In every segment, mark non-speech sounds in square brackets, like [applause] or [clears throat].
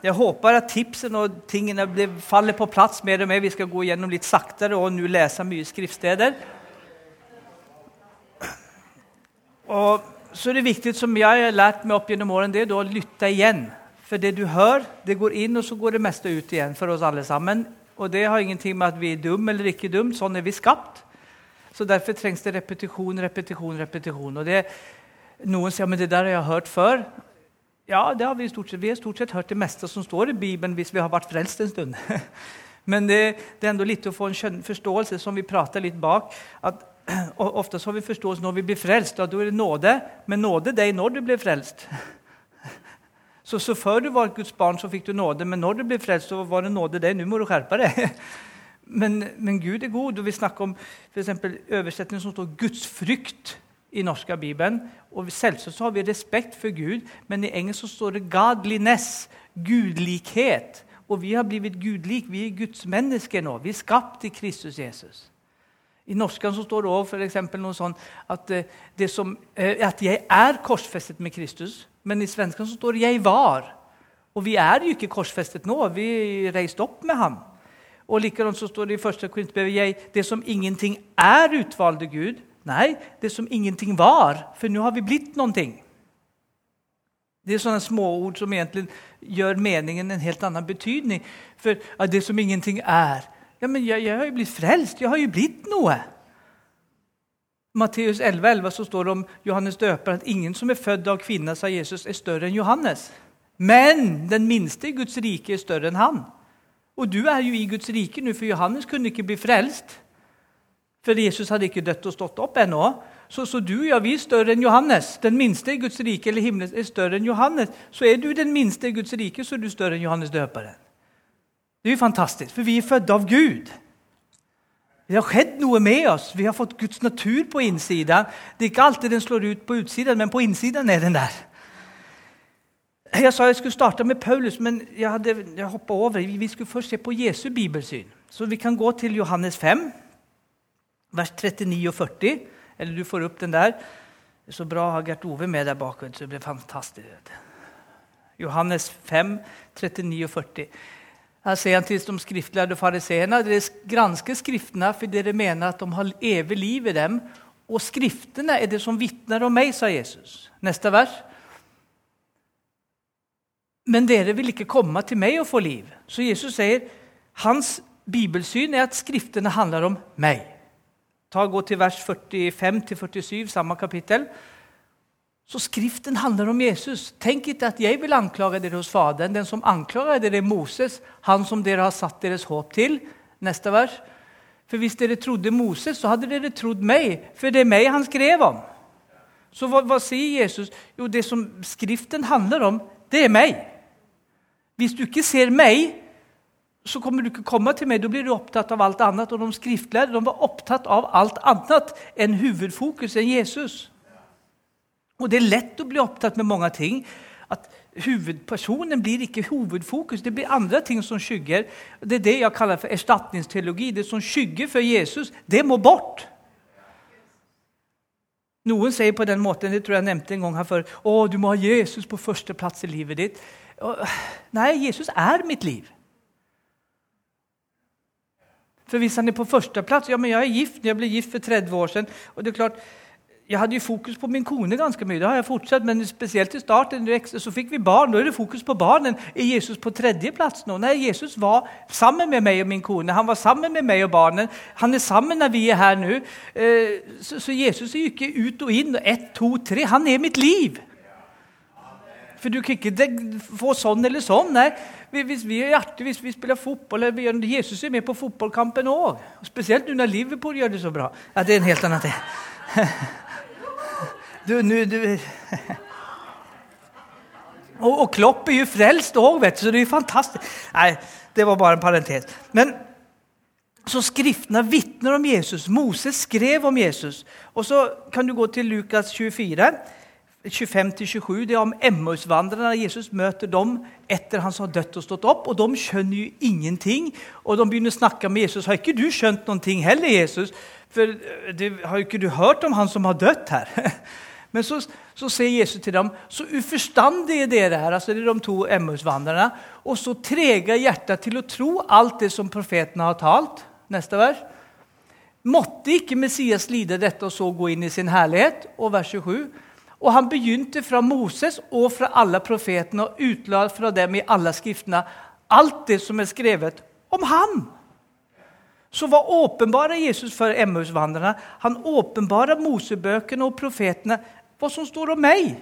Jeg håper at tipset og tingene faller på plass mer og mer. Vi skal gå gjennom litt saktere og nå lese mye skriftsteder. Og så er det viktig, som jeg har lært meg opp gjennom årene, det er å lytte igjen. For det du hører, det går inn, og så går det meste ut igjen for oss alle sammen. Og det har ingenting med at vi er dum eller ikke dum. Sånn er vi skapt. Så derfor trengs det repetisjon, repetisjon, repetisjon. Og det, noen sier men det der har jeg hørt før. Ja, det har vi stort sett. Vi har stort sett hørt det meste som står i Bibelen hvis vi har vært frelst en stund. [laughs] Men det, det er enda litt å få en forståelse, som vi prater litt bak. at [clears throat] Ofte har vi forståelse når vi blir frelst. at da er det nåde. Men nåde er når du blir frelst. [laughs] Så, så før du var Guds barn, så fikk du nåde, men når du ble frelst, så var det nåde deg. Nå må du skjerpe deg. [laughs] Men, men, Gud er god. og Vi snakker om for oversetningen som står 'Guds frykt' i norske Bibelen. Og Selvsagt har vi respekt for Gud, men i engelsk så står det 'godliness', gudlikhet. Og vi har blitt gudlik. Vi er Guds mennesker nå. Vi er skapt i Kristus Jesus. I norsken så står det for noe sånn at, eh, som, eh, at jeg er korsfestet med Kristus. Men i svensken så står det 'jeg var'. Og vi er jo ikke korsfestet nå. Vi reiste opp med ham. Og likedan så står det i 1. Korinterbrevet det som ingenting er, utvalgte Gud. Nei, det som ingenting var. For nå har vi blitt noen ting. Det er sånne småord som egentlig gjør meningen en helt annen betydning. For det som ingenting er Ja, men jeg, jeg har jo blitt frelst. Jeg har jo blitt noe. Matteus 11, 11 så står det om Johannes døper at ingen som er født av kvinne, sa Jesus, er større enn Johannes. Men den minste i Guds rike er større enn han. Og du er jo i Guds rike nå, for Johannes kunne ikke bli frelst. For Jesus hadde ikke dødd og stått opp ennå. Så, så, du ja, vi er større enn Johannes. Den minste i Guds rike eller himmelen er større enn Johannes. Så er du den minste i Guds rike, så er du større enn Johannes døperen. Det er jo fantastisk, for vi er født av Gud. Det har skjedd noe med oss. Vi har fått Guds natur på innsiden. Det er ikke alltid den slår ut på utsiden, men på innsiden er den der. Jeg sa jeg skulle starte med Paulus, men jeg, hadde, jeg hoppa over. Vi skulle først se på Jesu bibelsyn. Så vi kan gå til Johannes 5, vers 39 og 40. Eller du får opp den der. Er så bra å ha Gert Ove med der bak. så det blir fantastisk. Johannes 5, 39 og 40. Her sier han til de skriftlærde fariseerne dere gransker Skriftene for dere mener at de har evig liv i dem. Og Skriftene er det som vitner om meg, sa Jesus. Neste vers. Men dere vil ikke komme til meg og få liv. Så Jesus sier hans bibelsyn er at Skriftene handler om meg. Ta Gå til vers 45-47, samme kapittel. Så Skriften handler om Jesus. Tenk ikke at jeg vil anklage dere hos Faderen. Den som anklager dere, er Moses, han som dere har satt deres håp til. Neste vers. For hvis dere trodde Moses, så hadde dere trodd meg, for det er meg han skrev om. Så hva, hva sier Jesus? Jo, det som Skriften handler om, det er meg. Hvis du ikke ser meg, så kommer du ikke komme til meg. Da blir du opptatt av alt annet. Og de skriftlærde var opptatt av alt annet enn hovedfokus enn Jesus. Og Det er lett å bli opptatt med mange ting. At Hovedpersonen blir ikke hovedfokus, det blir andre ting som skygger. Det er det jeg kaller for erstatningsteologi. Det som skygger for Jesus, det må bort. Noen sier på den måten, det tror jeg nevnte en gang her før, å, du må ha Jesus på førsteplass i livet ditt. Nei, Jesus er mitt liv. For hvis han er på førsteplass ja, men Jeg er gift, jeg ble gift for 30 år siden. og det er klart, jeg hadde jo fokus på min kone ganske mye. Det har jeg fortsatt, men spesielt i starten så fikk vi barn. Nå er det fokus på barnen. Er Jesus på tredjeplass nå? Nei, Jesus var sammen med meg og min kone. Han var sammen med meg og barnen. Han er sammen når vi er her nå. Eh, så Jesus er jo ikke ut og inn. Ett, to, tre. Han er mitt liv. For du kan ikke få sånn eller sånn. nei. Hvis vi er hjerte, hvis vi spiller fotball eller Jesus er med på fotballkampen òg. Spesielt når Liverpool gjør det så bra. Ja, Det er en helt annen ting. [laughs] Du, nu, du. [laughs] Og, og, Klopp er jo frelst òg, så det er jo fantastisk. Nei, det var bare en parentes. Men så Skriftene vitner om Jesus. Moses skrev om Jesus. Og så kan du gå til Lukas 24. 25-27, Det er om Emmausvandrerne. Jesus møter dem etter han har dødd og stått opp. og De skjønner jo ingenting. og De begynner å snakke med Jesus. Har ikke du skjønt noen ting heller, Jesus? For det, Har ikke du hørt om han som har dødd her? [laughs] Men så, så sier Jesus til dem, så uforstandige dere er, altså det er de to Emmausvandrerne, og så trega hjertet til å tro alt det som profetene har talt. Neste vers. Måtte ikke Messias lide dette og så gå inn i sin herlighet? Og vers 27. Og han begynte fra Moses og fra alle profetene og utla fra dem i alle skriftene alt det som er skrevet om ham. Så hva åpenbarer Jesus for Emmausvandrerne? Han åpenbarer Mosebøkene og profetene hva som står om meg.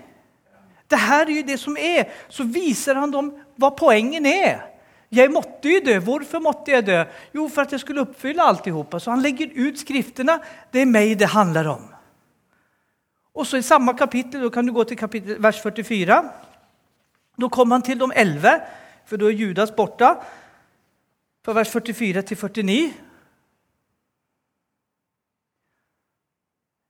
Det her er jo det som er. Så viser han dem hva poengen er. Jeg måtte jo dø. Hvorfor måtte jeg dø? Jo, for at jeg skulle oppfylle alt Så han legger ut skriftene. Det er meg det handler om. Så I samme kapittel da kan du gå til kapittel, vers 44. Da kommer han til de 11, for da er Judas borte. Fra vers 44 til 49.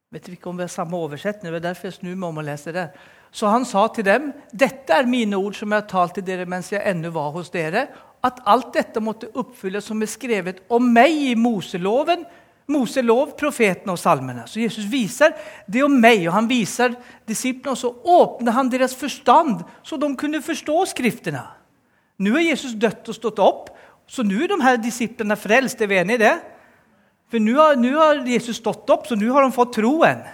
Vet ikke om vi har samme oversettelse, det er derfor jeg snur meg om og leser det. Så han sa til dem, dette er mine ord som jeg har talt til dere mens jeg ennå var hos dere, at alt dette måtte oppfylles som er skrevet om meg i Moseloven, Moselov, profetene og salmene. Så Jesus viser det om meg, og han viser disiplene, og så åpner han deres forstand, så de kunne forstå Skriftene. Nå er Jesus dødt og stått opp, så nå er de her disiplene frelst. Er vi enige i det? For nå har, har, Jesus stått opp, så nå har de fått troen.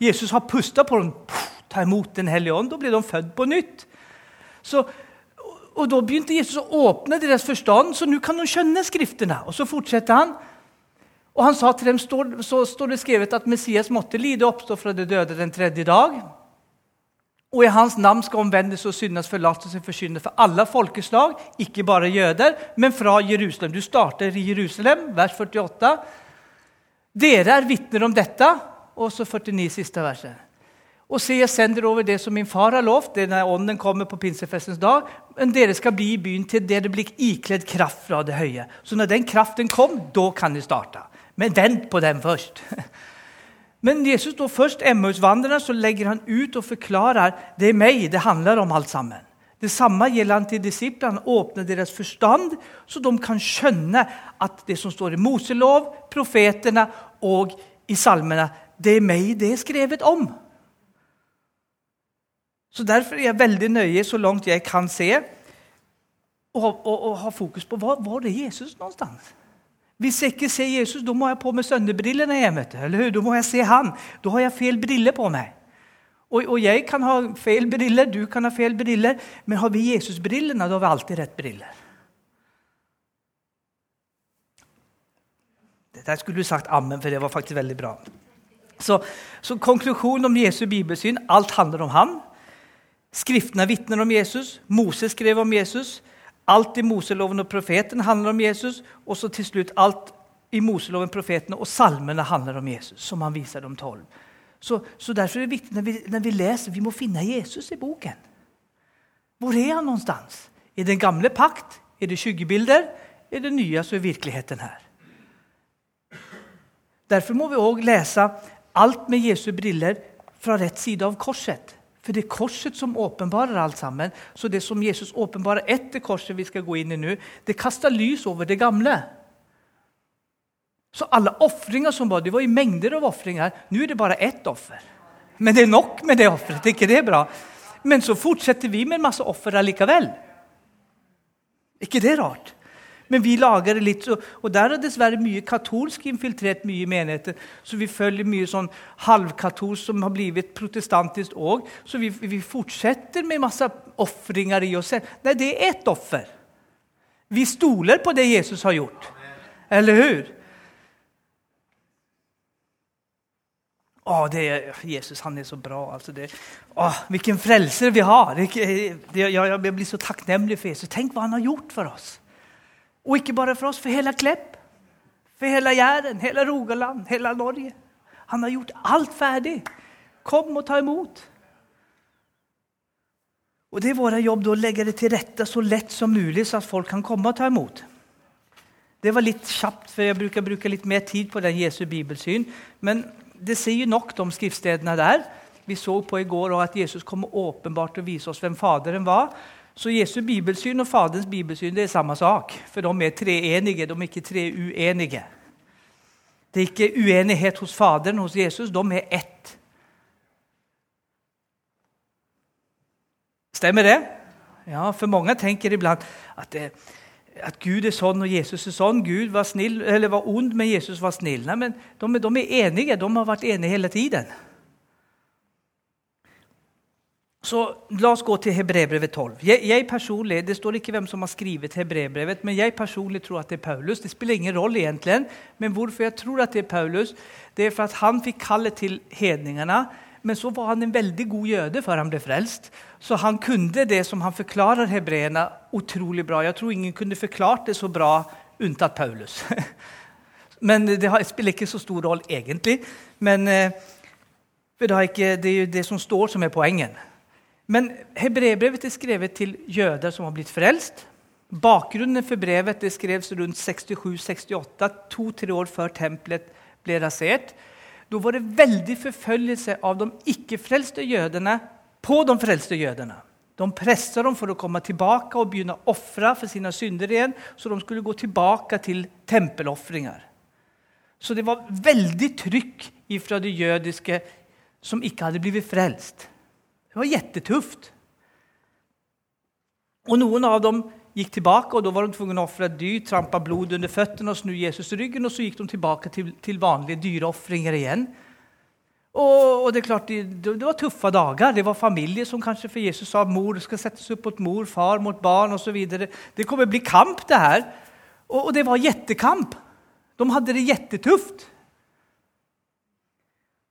Jesus har pustet på dem. Ta imot Den hellige ånd. Da blir de født på nytt. Så, og Da begynte Jesus å åpne deres forstand, så nå kan de skjønne Skriftene. Og Så fortsetter han. Og han sa til dem, så står det skrevet at Messias måtte lide og oppstå fra de døde den tredje dag. Og i hans navn skal omvendes og syndes forlatelse forkynne for alle folkeslag, ikke bare jøder, men fra Jerusalem. Du starter i Jerusalem, vers 48. Dere er vitner om dette. Og så 49 siste verset. Og se, jeg sender over det som min far har lovt, denne ånden kommer på pinsefestens dag. Men dere skal bli i byen til dere blir ikledd kraft fra det høye. Så når den kraften kom, da kan de starte. Men vent på den først. [laughs] Men Jesus står først Emmausvandrerne, så legger han ut og forklarer det er meg det handler om alt sammen. Det samme gjelder han til disiplene. Åpner deres forstand, så de kan skjønne at det som står i Moselov, profetene og i salmene, det er meg det er skrevet om. Så Derfor er jeg veldig nøye, så langt jeg kan se, og, ha fokus på hva var det Jesus någonstans. Hvis jeg ikke ser Jesus, da må jeg på meg sønnebrillene hjemme. Eller Da må jeg se han. Da har jeg feil briller på meg. Og, og, jeg kan ha feil briller, du kan ha feil briller, men har vi Jesus-brillene, da har vi alltid rett briller. Der skulle du sagt ammen, for det var faktisk veldig bra. Så, så konklusjonen om Jesu bibelsyn alt handler om ham. Skriftene vitner om Jesus. Moses skrev om Jesus. Alt i Moseloven og profeten handler om Jesus. Og så til slutt alt i Moseloven, profetene og salmene handler om Jesus. som han viser de tolv. Så, så, Derfor er det viktig når vi, når vi, leser, vi må finne Jesus i boken. Hvor er han någonstans? I den gamle pakt? Er det skyggebilder? Er det nye som er virkeligheten her? Derfor må vi òg lese alt med Jesu briller fra rett side av korset. For det er korset som åpenbarer alt sammen. Så det som Jesus åpenbarer etter korset, vi skal gå inn i nå, det kaster lys over det gamle. Så alle ofringer som var, det var i mengder av ofringer. Nå er det bare ett offer. Men det er nok med det offeret. ikke det er bra? Men så fortsetter vi med masse offer likevel. ikke det rart? Men vi lager det litt, og der er dessverre mye katolsk infiltrert mye i menigheter. Så vi følger mye sånn halvkatolsk som har blitt protestantisk òg. Så vi, vi, fortsetter med masse ofringer i oss selv. Nei, det er ett offer. Vi stoler på det Jesus har gjort. Eller hur? Å, det er, Jesus han er så bra. Altså det, å, hvilken frelser vi har! Jeg blir så takknemlig for Jesus. Tenk hva han har gjort for oss. Og ikke bare for oss, for hele Klepp, for hele Jæren, hele Rogaland, hele Norge. Han har gjort alt ferdig. Kom og ta imot. Og Det er vår jobb å legge det til rette så lett som mulig, så at folk kan komme og ta imot. Det var litt kjapt, for jeg bruker bruke litt mer tid på den Jesu bibelsyn. Men det sier nok de skriftstedene der. Vi så på i går at Jesus kom åpenbart til å vise oss hvem Faderen var. Så Jesu bibelsyn og Faderens bibelsyn det er samme sak. For de er tre enige, de er ikke tre uenige. Det er ikke uenighet hos Faderen, hos Jesus. De er ett. Stemmer det? Ja, for mange tenker iblant at, det, at Gud er sånn og Jesus er sånn. Gud var, snill, var ond, men Jesus var snill. Nei, men de, de er enige. De har vært enige hele tiden. Så la oss gå til Hebrebrevet 12. Jeg, jeg personlig, Det står ikke hvem som har skrevet Hebrebrevet, men jeg personlig tror at det er Paulus. Det spiller ingen rolle egentlig. Men hvorfor jeg tror at det er Paulus, det er for at han fikk kallet til hedningene. Men så var han en veldig god jøde før han ble frelst. Så han kunne det som han forklarer hebreerne, utrolig bra. Jeg tror ingen kunne forklart det så bra unntatt Paulus. [laughs] Men det spiller ikke så stor rolle egentlig. Men eh, det er, ikke, det er jo det som står, som er poenget. Men hebreerbrevet er skrevet til jøder som har blitt frelst. Bakgrunnen for brevet det skrevs rundt 67-68, to-tre år før tempelet ble rasert. Da var det veldig forfølgelse av de ikke-frelste jødene på de frelste jødene. De presset dem for å komme tilbake og begynne å ofre for sine synder igjen, så de skulle gå tilbake til tempelofringer. Så det var veldig trykk fra de jødiske som ikke hadde blitt frelst. Det var jättetufft. Og noen av dem gikk tilbake, og da var de tvungna å ofre et dyr, trampa blod under føttene og snu Jesus ryggen og så gikk de tilbake til, til vanlige dyreofringer igjen. Og, og, det er klart, det, det, var tuffa dager. Det var familjer som kanskje for Jesus sa mor skal settes opp mot mor, far mot barn osv. Det kommer bli kamp det her. Og, og det var jättekamp. De hadde det jättetufft.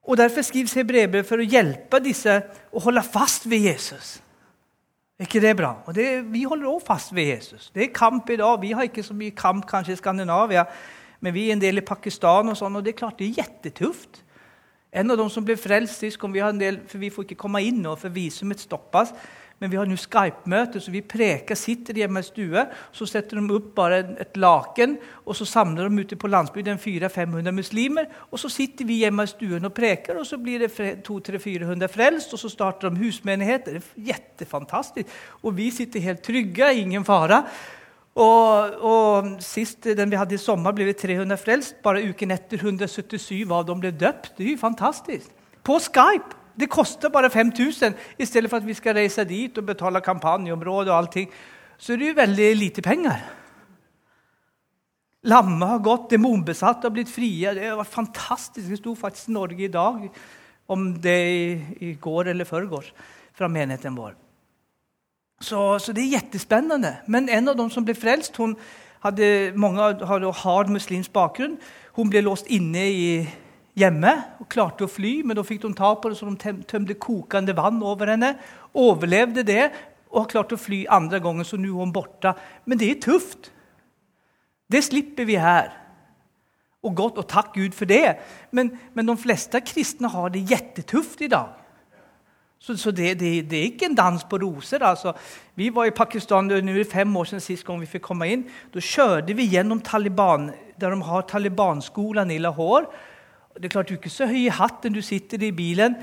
Og Derfor skrives hebreerbrevet for å hjelpe disse å holde fast ved Jesus. Er ikke det bra? Og det, Vi holder også fast ved Jesus. Det er kamp i dag. Vi har ikke så mye kamp kanskje i Skandinavia, men vi er en del i Pakistan, og sånn, og det er klart det er jättetufft. En av dem som ble frelst sist, kom vi har en del, for vi får ikke komme inn nå, for visumet stoppes. Men vi har nå Skype-møte, så vi preker, sitter hjemme i stue. Så setter de opp bare et laken, og så samler de ute på landsbygden 400-500 muslimer. Og så sitter vi hjemme i stuen og preker, og så blir det 200-400 frelst. Og så starter de husmenigheter. Det er jättefantastisk. Og vi sitter helt trygge, ingen fare. Og, og, Sist den vi hadde i sommer, ble vi 300 frelst. Bare uken etter 177 av dem ble døpt. Det er jo fantastisk. På Skype! Det koster bare 5000 i stedet for at vi skal reise dit og betale kampanjeområde. og allting. Så det er jo veldig lite penger. Lamme har gått, demonbesatte har blitt frie. Det har vært fantastisk. Det sto faktisk Norge i dag om det i, går eller forgårs fra menigheten vår. Så, så, det er jättespennende. Men en av dem som ble frelst, hun hadde, mange hadde hard muslimsk bakgrunn. Hun ble låst inne i hjemme og klarte å fly, men da fikk de ta på det, så de tømte kokende vann over henne. Overlevde det og har klart å fly andre gangen, så nå er hun borte. Men det er tøft. Det slipper vi her. Og godt, og takk Gud for det. Men, men de fleste kristne har det kjempetøft i dag. Så, så det, det, det, er ikke en dans på roser. Altså. Vi var i Pakistan det er fem år siden sist gang vi fikk komme inn. Da kjørte vi gjennom Taliban, der de har Talibanskolen i Lahore. Det er klart Du er ikke så høy i hatten, du sitter i bilen.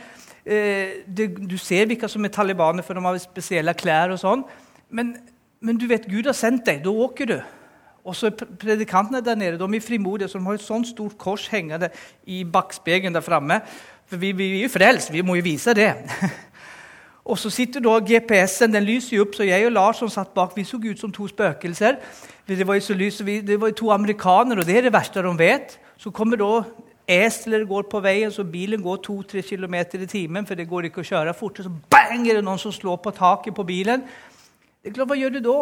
Eh, du ser hvilke som er talibaner, for de har spesielle klær. og sånn. Men, men, du vet Gud har sendt deg. Da åker du. Og så Predikantene der nede de er frimodige, så de har et sånt stort kors hengende i bakspegelen der framme. For vi, vi, er jo frelst, vi må jo vise det. [laughs] og så sitter da GPS-en, den lyser jo opp, så jeg og Lars som satt bak, vi så ut som to spøkelser. Det var jo så lys, det var jo to amerikanere, og det er det verste de vet. Så kommer da Esler går på veien, så bilen går 2-3 km i timen, for det går ikke å kjøre fort. Så bang, er det noen som slår på taket på bilen. Det er klart, Hva gjør du da?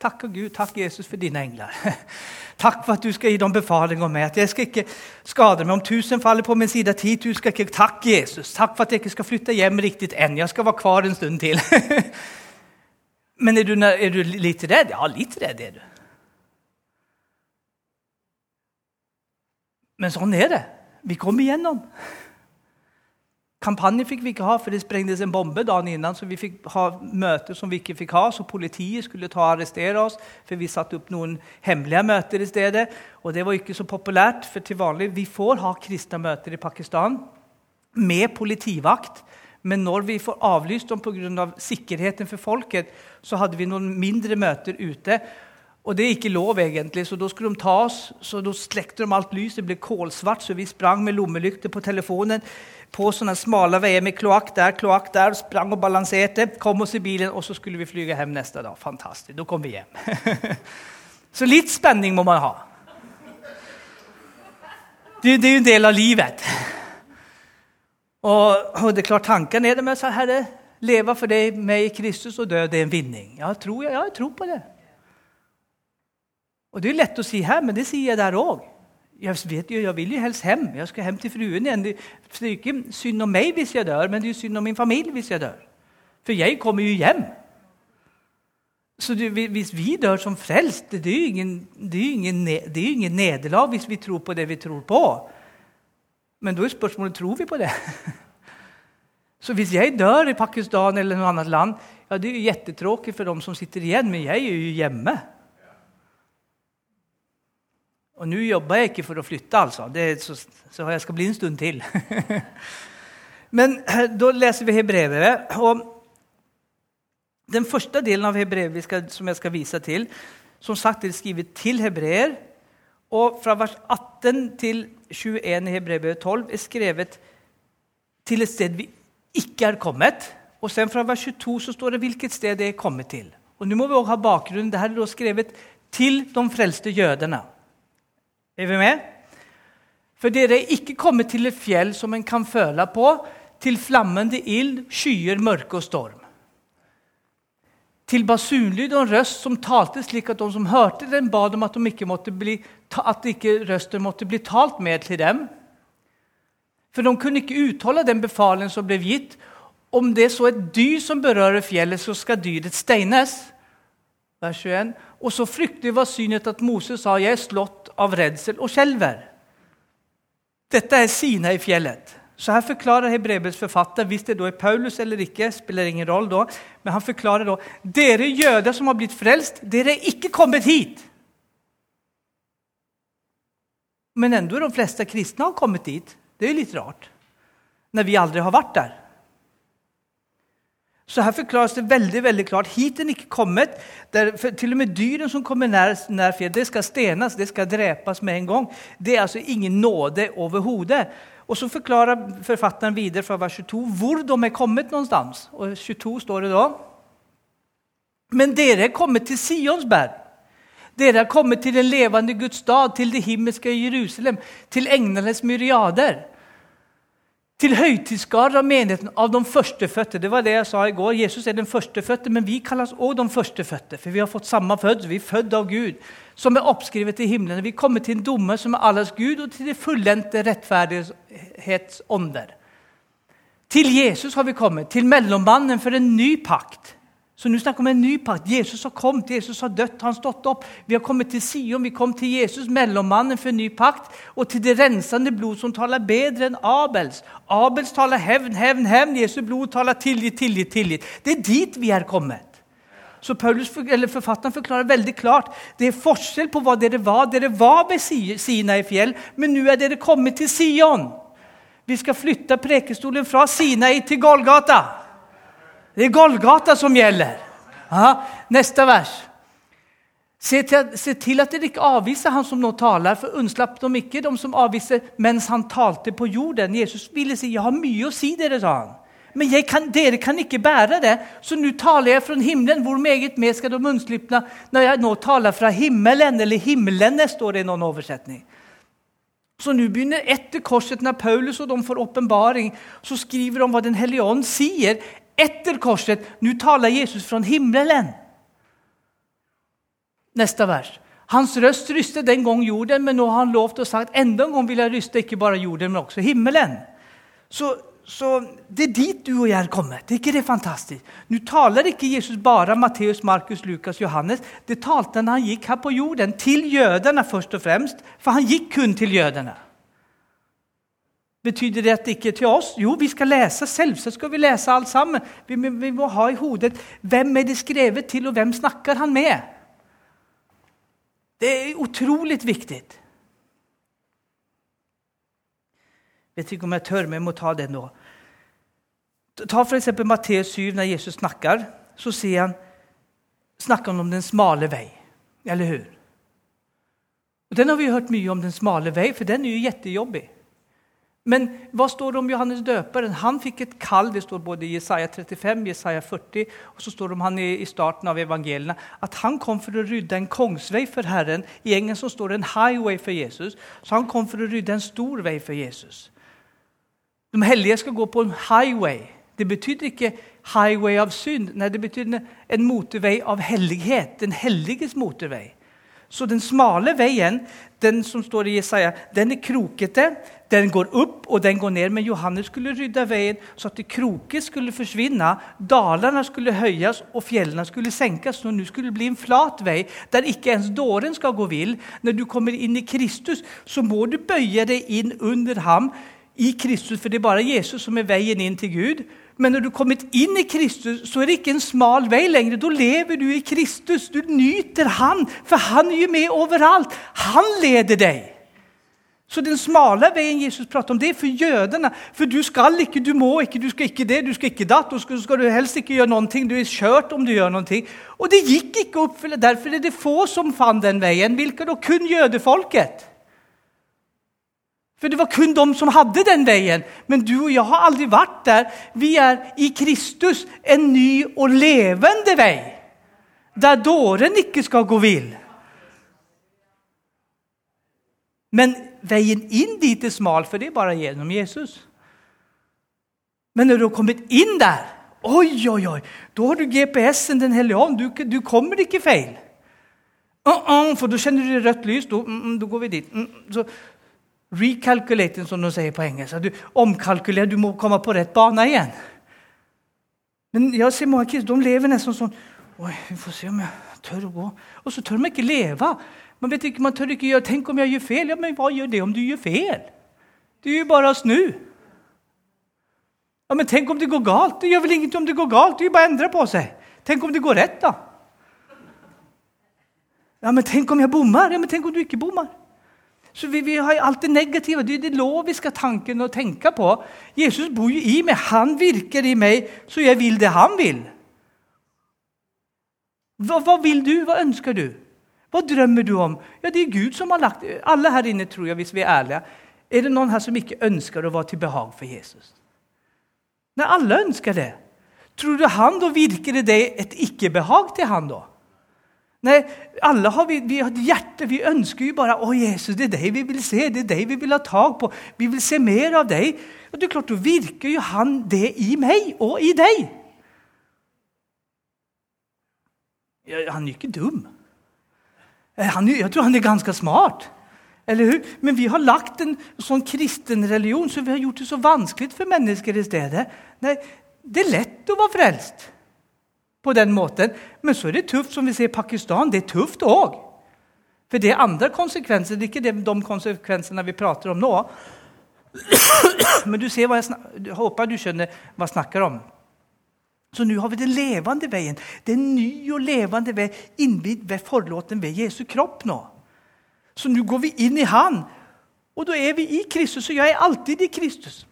Takk Gud, takk Jesus for dine engler. [laughs] Takk for at du skal gi dem befaling om meg. At jeg skal ikke skade meg. Om tusen faller på min side, ti tusen skal ikke Takk, Jesus. Takk for at jeg ikke skal flytte hjem riktig enn. Jeg skal være kvar en stund til. [laughs] Men er du, er du litt redd? Ja, litt redd er du. Men sånn er det. Vi kom igjennom. Kampanje fikk vi ikke ha, for det sprengtes en bombe dagen innan. Så vi fikk ha møter som vi ikke fikk ha, så politiet skulle ta og arrestere oss. For vi satte opp noen hemmelige møter i stedet. Og det var ikke så populært, for til vanlig vi får ha kristne møter i Pakistan med politivakt. Men når vi får avlyst dem pga. Av sikkerheten for folket, så hadde vi noen mindre møter ute. Og det er ikke lov, egentlig, så da skulle de ta oss. Så da slekte de alt lyset, det ble kålsvart, så vi sprang med lommelykter på telefonen på sånne smale veier med kloakk der, kloakk der, sprang og balanserte. Kom oss i bilen, og så skulle vi flyge hjem neste dag. Fantastisk. Da kom vi hjem. [laughs] så litt spenning må man ha. Det, det er jo en del av livet. Og, og det er klart tanken er det med å Herre, leve for deg, meg i Kristus, og dø, det er en vinning. Ja, jeg ja, jeg tror på det. Og Det er lett å si her, men det sier jeg der òg. Jeg vet jo, jeg vil jo helst hjem. Jeg skal hjem til fruen igjen. Det er ikke synd om meg hvis jeg dør, men det er synd om min familie hvis jeg dør. For jeg kommer jo hjem. Så det, hvis vi dør som frelst, det er jo ingen, ingen nederlag hvis vi tror på det vi tror på. Men da er spørsmålet tror vi på det. [laughs] Så hvis jeg dør i Pakistan eller noe annet land, ja, det er jo kjempetråkig for dem som sitter igjen, men jeg er jo hjemme. Og nå jobber jeg ikke for å flytte, altså. Så, så, jeg skal bli en stund til. [laughs] Men eh, da leser vi hebrevet. Og den første delen av hebrevet som jeg skal vise til, som sagt er skrevet til hebreer. Og fra vers 18 til 21 i hebrevet 12 er skrevet til et sted vi ikke er kommet. Og sen fra vers 22 så står det hvilket sted det er kommet til. Og nå må vi også ha bakgrunnen. Dette er skrevet til de frelste jødene. Er vi med? For dere er ikke kommet til et fjell som en kan føle på, til flammende ild, skyer, mørke og storm. Til basunlyd og en røst som talte slik at de som hørte den, bad om at, de ikke måtte bli, at ikke røsten måtte bli talt med til dem. For de kunne ikke utholde den befalen som ble gitt. Om det er så et dyr som berører fjellet, så skal dyret steines. Vers 21. Og så fryktelig var synet at Moses sa, 'Jeg er slått av redsel og skjelver'. Dette er Sina i fjellet. Så her forklarer Hebrebels forfatter, hvis det da er Paulus eller ikke, spiller ingen rolle da, men han forklarer da dere jøder som har blitt frelst, dere er ikke kommet hit. Men enda de fleste kristne har kommet dit. Det er litt rart, når vi aldri har vært der. Så her forklares det veldig veldig klart. Hit er ikke kommet. Der, til og med dyrene som kommer nær, nær fjellet, det skal stenes, det skal drepes med en gang. Det er altså ingen nåde overhodet. Og så forklarer forfatteren videre fra vers 22 hvor de er kommet. någonstans. Og 22 står det da. Men dere er kommet til Sionsberg. Dere er kommet til den levende Guds stad, til det himmelske Jerusalem, til englenes myriader til høytidsskader av menigheten av de førstefødte. Det var det jeg sa i går. Jesus er den førstefødte, men vi kalles også de førstefødte. For vi har fått samme fødsel. Vi er født av Gud, som er oppskrevet i himmelen. Vi kommer til en dommer som er alles Gud, og til det fullendte rettferdighetsånder. Til Jesus har vi kommet, til mellommannen for en ny pakt. Så nå snakker vi om en ny pakt. Jesus har kommet, Jesus har dødt, han har stått opp. Vi har kommet til Sion, vi kom til Jesus, mellommannen for en ny pakt, og til det rensende blod som taler bedre enn Abels. Abels taler hevn, hevn, hevn. Jesu blod taler tilgitt, tilgitt, tilgitt. Det er dit vi er kommet. Så Paulus, Forfatteren forklarer veldig klart det er forskjell på hva dere var. Dere var ved Sinai fjell, men nå er dere kommet til Sion. Vi skal flytte prekestolen fra Sinai til Golgata. Det er Golgata som gjelder. Aha. Neste vers. Se til, se til, at dere ikke avviser han som nå taler, for unnslapp de ikke, de som avviser mens han talte på jorden. Jesus ville si, 'Jeg har mye å si dere', sa han. Men kan, dere kan ikke bære det, så nå taler jeg fra himmelen. Hvor meget mer skal de unnslippe når jeg nå taler fra himmelen? Eller himmelen, står det i noen oversetning. Så nå begynner etter korset, når Paulus og de får åpenbaring, så skriver de hva Den hellige ånd sier etter korset. Nå taler Jesus fra himmelen. Neste vers. Hans røst rystet den gang jorden, men nå har han lovt og sagt enda en gang vil jeg ryste ikke bare jorden, men også himmelen. Så, så det er dit du og jeg er kommet. Det er ikke det fantastisk? Nå taler ikke Jesus bare Matteus, Markus, Lukas, Johannes. Det talte han gikk her på jorden, til jødene først og fremst. For han gikk kun til jødene. Betyder det at det ikke er til oss? Jo, vi skal lese. Selvsagt skal vi lese alt sammen. Vi, vi, må ha i hodet hvem er det skrevet til, og hvem snakker han med? Det er utrolig viktig. Jeg vet ikke om jeg tør, men jeg må ta det nå. Ta f.eks. Matteus 7, når Jesus snakker. Så sier han, snakker han om den smale vei. Eller hur? Og den har vi hørt mye om, den smale vei, for den er jo jättejobbig. Men hva står det om Johannes døperen? Han fikk et kall, det står både i Jesaja 35 Jesaja 40, og så står det om han i starten av evangeliene. At han kom for å rydde en kongsvei for Herren. I engelsk står det en highway for Jesus, så han kom for å rydde en stor vei for Jesus. De hellige skal gå på en highway. Det betyder ikke highway av synd, nei, det betyder en motorvei av hellighet. Den helliges motorvei. Så den smale veien, den som står i Jesaja, den er krokete. Den går opp og den går ned. Men Johannes skulle rydde veien så at kroket skulle forsvinne. Dalene skulle høyes og fjellene skulle senkes. Og nå skulle det bli en flat vei der ikke ens dåren skal gå vill. Når du kommer inn i Kristus, så må du bøye deg inn under ham i Kristus, for det er bare Jesus som er veien inn til Gud. Men når du er kommet inn i Kristus, så er det ikke en smal vei lenger. Da lever du i Kristus. Du nyter Han, for Han er jo med overalt. Han leder deg. Så den smale veien Jesus prater om, det er for jødene. For du skal ikke, du må ikke, du skal ikke det, du skal ikke datt. Og skal, skal du helst ikke gjøre noen ting. Du er kjørt om du gjør noen ting. Og det gikk ikke opp. Derfor er det få som fant den veien. Hvilke da? Kun jødefolket. For det var kun de som hadde den veien. Men du og jeg har aldri vært der. Vi er i Kristus en ny og levende vei, der dåren ikke skal gå vill. Men veien inn dit er smal, for det er bare gjennom Jesus. Men når du har kommet inn der, oi, oi, oi, da har du GPS-en Den hellige ånd. Du, du, kommer ikke feil. Uh -uh, for da kjenner du rødt lys. Da, mm, mm, går vi dit. Mm, så Recalculating, som de sier på engelsk. Du omkalkulerer, du må komme på rett bane igjen. Men jeg ser mange kristne de lever nesten sånn Oi, vi får se om jeg tør å gå. Og så tør de ikke leve. Man vet ikke, man tør ikke gjøre, Tenk om jeg gjør feil. Ja, Men hva gjør det om du gjør feil? Det er jo bare å snu. Ja, Men tenk om det går galt? Det gjør vel ingenting om det går galt. Det er jo bare å endre på seg. Tenk om det går rett, da? Ja, Men tenk om jeg bommer? Ja, men tenk om du ikke bommer? Så vi, vi har alt det negative. Det det loviske tanken å tenke på. Jesus bor jo i meg. Han virker i meg, så jeg vil det han vil. Hva, hva vil du? Hva ønsker du? Hva drømmer du om? Ja, Det er Gud som har lagt Alle her inne, tror jeg, hvis vi er ærlige, er det noen her som ikke ønsker å være til behag for Jesus? Nei, alle ønsker det. Tror du han da virker det et ikke-behag til han da? Nei, alle har vi, vi har et hjerte. Vi ønsker jo bare å Jesus, det er deg vi vil se, det er deg vi vil ha tak på. Vi vil se mer av deg. Og det er klart, Da virker jo han det i meg og i deg. Han er ikke dum. Eh, han, jeg tror han er ganske smart. Men vi har lagt en sånn kristen religion så vi har gjort det så vanskelig for mennesker i stedet. Nei, det er lett å være frelst på den måten. Men så er det tøft, som vi ser i Pakistan. Det er tøft òg. For det er andre konsekvenser. Det er ikke de konsekvensene vi prater om nå. [coughs] Men du ser hva jeg, snakker, håper du skjønner hva jeg snakker om. Så nå har vi den levende veien. Det er en ny og levende vei innvidd ved forlåten ved Jesu kropp nå. Så nå går vi inn i Han, og da er vi i Kristus. Og jeg er alltid i Kristus.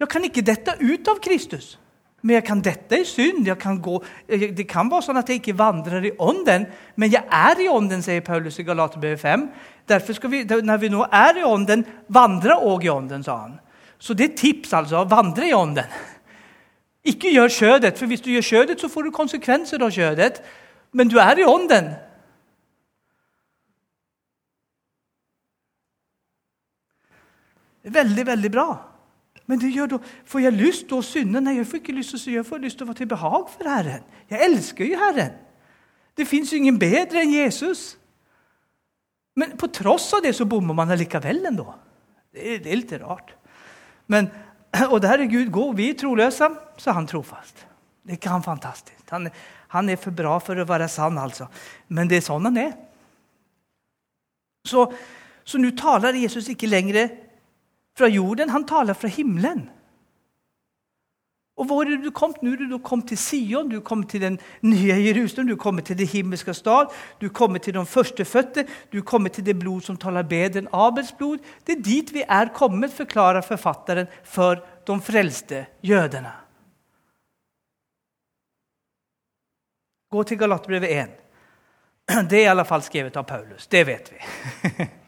Jeg kan ikke dette ut av Kristus. Men jeg kan dette i synd. Jeg Kan gå, det kan være sånn at jeg ikke vandrer i ånden, men jeg er i ånden, sier Paulus i Galaterbrevet 5. Derfor skal vi, når vi nå er i ånden, vandre òg i ånden, sa han. Så det er tips, altså. Vandre i ånden. Ikke gjør kjødet, for hvis du gjør kjødet, så får du konsekvenser av kjødet. Men du er i ånden. Veldig, veldig bra. Men det gjør da, får jeg lyst til å synde? Nei, jeg får ikke lyst til å synde. Jeg får lyst til å være til behag for Herren. Jeg elsker jo Herren. Det fins ingen bedre enn Jesus. Men på tross av det så bommer man allikevel ennå. Det, det er litt rart. Men, [clears throat] og der er Gud god. Vi er troløse, så er han trofast. Det er han fantastisk. Han, han, er for bra for å være sann, altså. Men det er sånn han er. Så, så nå taler Jesus ikke lenger fra jorden, han taler fra himmelen. Og hvor er du kommet? Nå du kommet til Sion, du kommet til den nye Jerusalem, du er kommet til det himmelske stad, du er kommet til de førstefødte, du er kommet til det blod som taler bedre enn Abels blod. Det er dit vi er kommet, forklarer forfatteren for de frelste jødene. Gå til Galaterbrevet 1. Det er i alle fall skrevet av Paulus. Det vet vi. [laughs]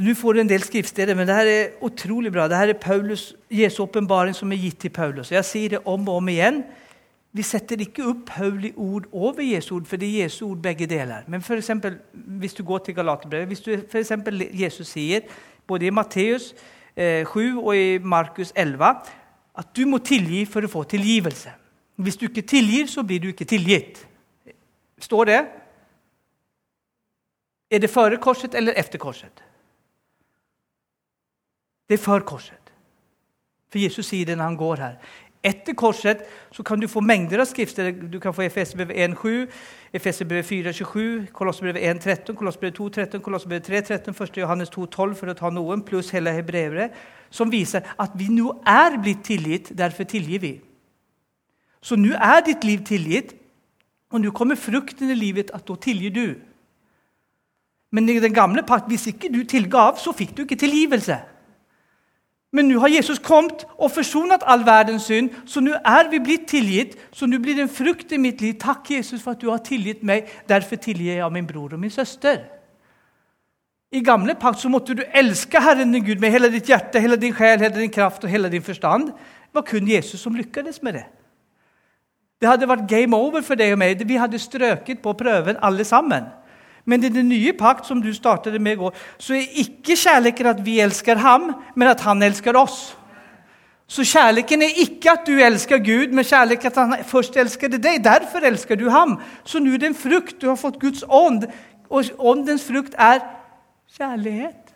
Nå får du en del skriftsteder, men det her er utrolig bra. Det her er Paulus, Jesu åpenbaring som er gitt til Paulus. Jeg sier det om og om igjen. Vi setter ikke opp Pauli ord over Jesu ord, for det er Jesu ord begge deler. Men for eksempel, hvis du går til Galaterbrevet, hvis du for eksempel, Jesus sier både i Matteus eh, 7 og i Markus 11 at du må tilgi for å få tilgivelse. Hvis du ikke tilgir, så blir du ikke tilgitt. Står det? Er det før korset eller etter korset? Det er før korset. For Jesus sier det når han går her. Etter korset så kan du få mengder av skrifter. Du kan få Efeserbrevet 1,7, Efeserbrevet 4,27, Kolosserbrevet 1,13, Kolosserbrevet 2,13, Kolosserbrevet 3,13, 1. Johannes 2,12, for å ta noen, pluss hele hebreeret, som viser at vi nå er blitt tilgitt, derfor tilgir vi. Så nå er ditt liv tilgitt, og nå kommer frukten i livet at da tilgir du. Men i den gamle pakt, hvis ikke du tilgav, så fikk du ikke tilgivelse. Men nå har Jesus kommet og forsonet all verdens synd, så nå er vi blitt tilgitt. Så nå blir det en frukt i mitt liv. Takk, Jesus, for at du har tilgitt meg. Derfor tilgir jeg min bror og min søster. I gamle pakt så måtte du elske Herren din Gud med hele ditt hjerte, hele din sjel, hele din kraft og hele din forstand. Det var kun Jesus som lykkes med det. Det hadde vært game over for deg og meg. Vi hadde strøket på prøven alle sammen. Men i den nye pakt, som du startet med i går, så er ikke kjærligheten at vi elsker ham, men at han elsker oss. Så kjærligheten er ikke at du elsker Gud, men kjærligheten at han først elsker deg. Derfor elsker du ham. Så nå er det en frukt. Du har fått Guds ånd, og åndens frukt er kjærlighet.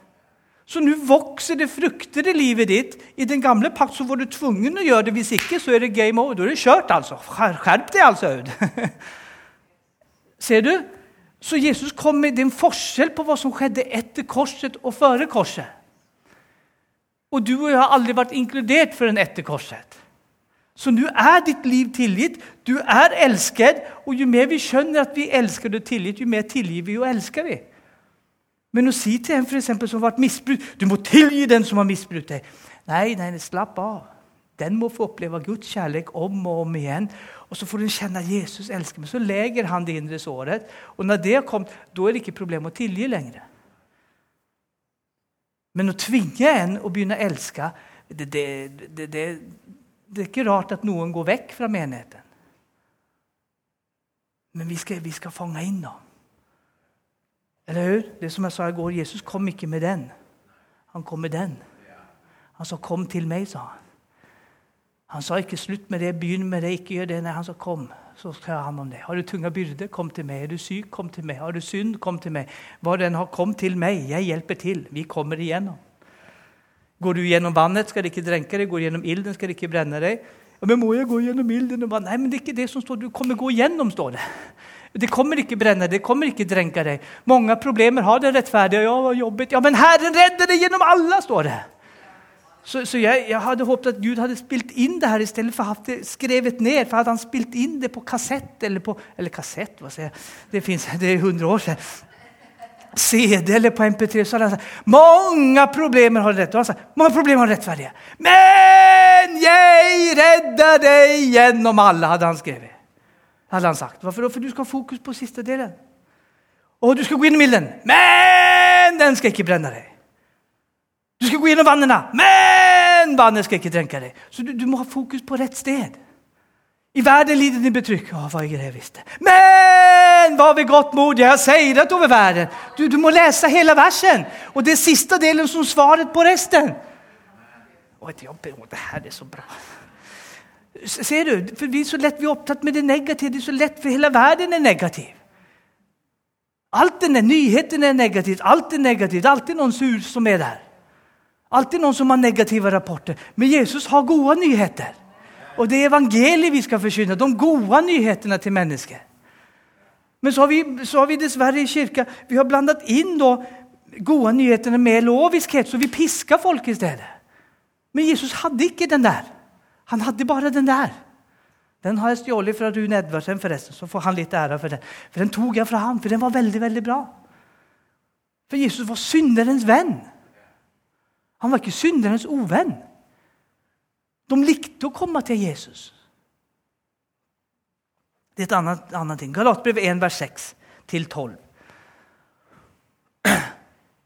Så nå vokser det frukter i livet ditt. I den gamle pakt så var du tvungen å gjøre det. Hvis ikke, så er det game over. Da er det kjørt, altså. Skjerp deg, altså. [laughs] Ser du? Så Jesus kom med en forskjell på hva som skjedde etter korset og før korset. Og du og jeg har aldri vært inkludert før etter korset. Så nå er ditt liv tilgitt. Du er elsket. Og jo mer vi skjønner at vi elsker og tilgitt, jo mer tilgir vi og elsker vi. Men å si til en for eksempel, som har vært misbrukt Du må tilgi den som har misbrukt deg. Nei, nei, slapp av. Den må få oppleve Guds kjærlighet om og om igjen. Og så får den kjenne at Jesus elsker meg. Så leger han det indre såret. Og når det har kommet, da er det ikke problem å tilgi lenger. Men å tvinge en å begynne å elske det, det, det, det, er ikke rart at noen går vekk fra menigheten. Men vi skal, vi skal fange inn dem. Eller hur? Det som jeg sa i går, Jesus kom ikke med den. Han kom med den. Han sa 'kom til meg', sa han. Han sa ikke 'slutt med det, begynn med det, ikke gjør det'. Nei, han sa 'kom', så skal han om det. Har du tunga byrde, kom til meg. Er du syk, kom til meg. Har du synd, kom til meg. Hva den har, kom til meg. Jeg hjelper til. Vi kommer igjennom. Går du gjennom vannet, skal det ikke drenke deg. Går du gjennom ilden, skal det ikke brenne deg. Ja, men må jeg gå gjennom ilden og vann? Nei, men det er ikke det som står. Du kommer gå gjennom, står det. Det kommer ikke brenne, det kommer ikke drenke deg. Mange problemer har det rettferdige. Ja, jobbet. ja, men Herren redder deg gjennom alle, står det. Så, så jeg, jeg, hadde håpet at Gud hadde spilt inn det her i stedet for å ha skrevet ned. For hadde han spilt inn det på kassett eller på Eller kassett, hva sier jeg? Det, finnes, det er 100 år siden. CD eller på MP3. så hadde han sagt mange problemer har det rett. Og sagt, mange problemer har rettferdige. Men jeg redder deg gjennom alle, hadde han skrevet hadde han sagt. Hvorfor? For du skal ha fokus på siste delen. Og du skal gå inn i milden. men den skal ikke brenne deg. Du skal gå gjennom vannene, men vannet skal ikke drenke deg. Så du, du, må ha fokus på rett sted. I verden lider din betrykk. Å, hva jeg visste. Men var vi godt mod, jeg har seiret over verden. Du, du, må lese hele versen. Og det er siste delen som svaret på resten. Å, det her er så bra. Ser du? For vi er så lett vi er opptatt med det negative. Det er så lett for hele verden er negativ. Alt er, nyhetene er negativt, alt er negativt. Alltid noen sur som er der. Alltid noen som har negative rapporter. Men Jesus har gode nyheter. Og det er evangeliet vi skal forkynne. De gode nyhetene til mennesker. Men så har, vi, så har vi dessverre i kirka vi har blandet inn da, gode nyhetene med loviskhet, så vi pisker folk i stedet. Men Jesus hadde ikke den der. Han hadde bare den der. Den har jeg stjålet fra Rune Edvardsen, forresten, så får han litt ære for den. For Den tok jeg fra ham, for den var veldig veldig bra. For Jesus var synderens venn. Han var ikke synderens uvenn. De likte å komme til Jesus. Det er et annet, annet ting. Galatbrevet 1, vers 6 till 12.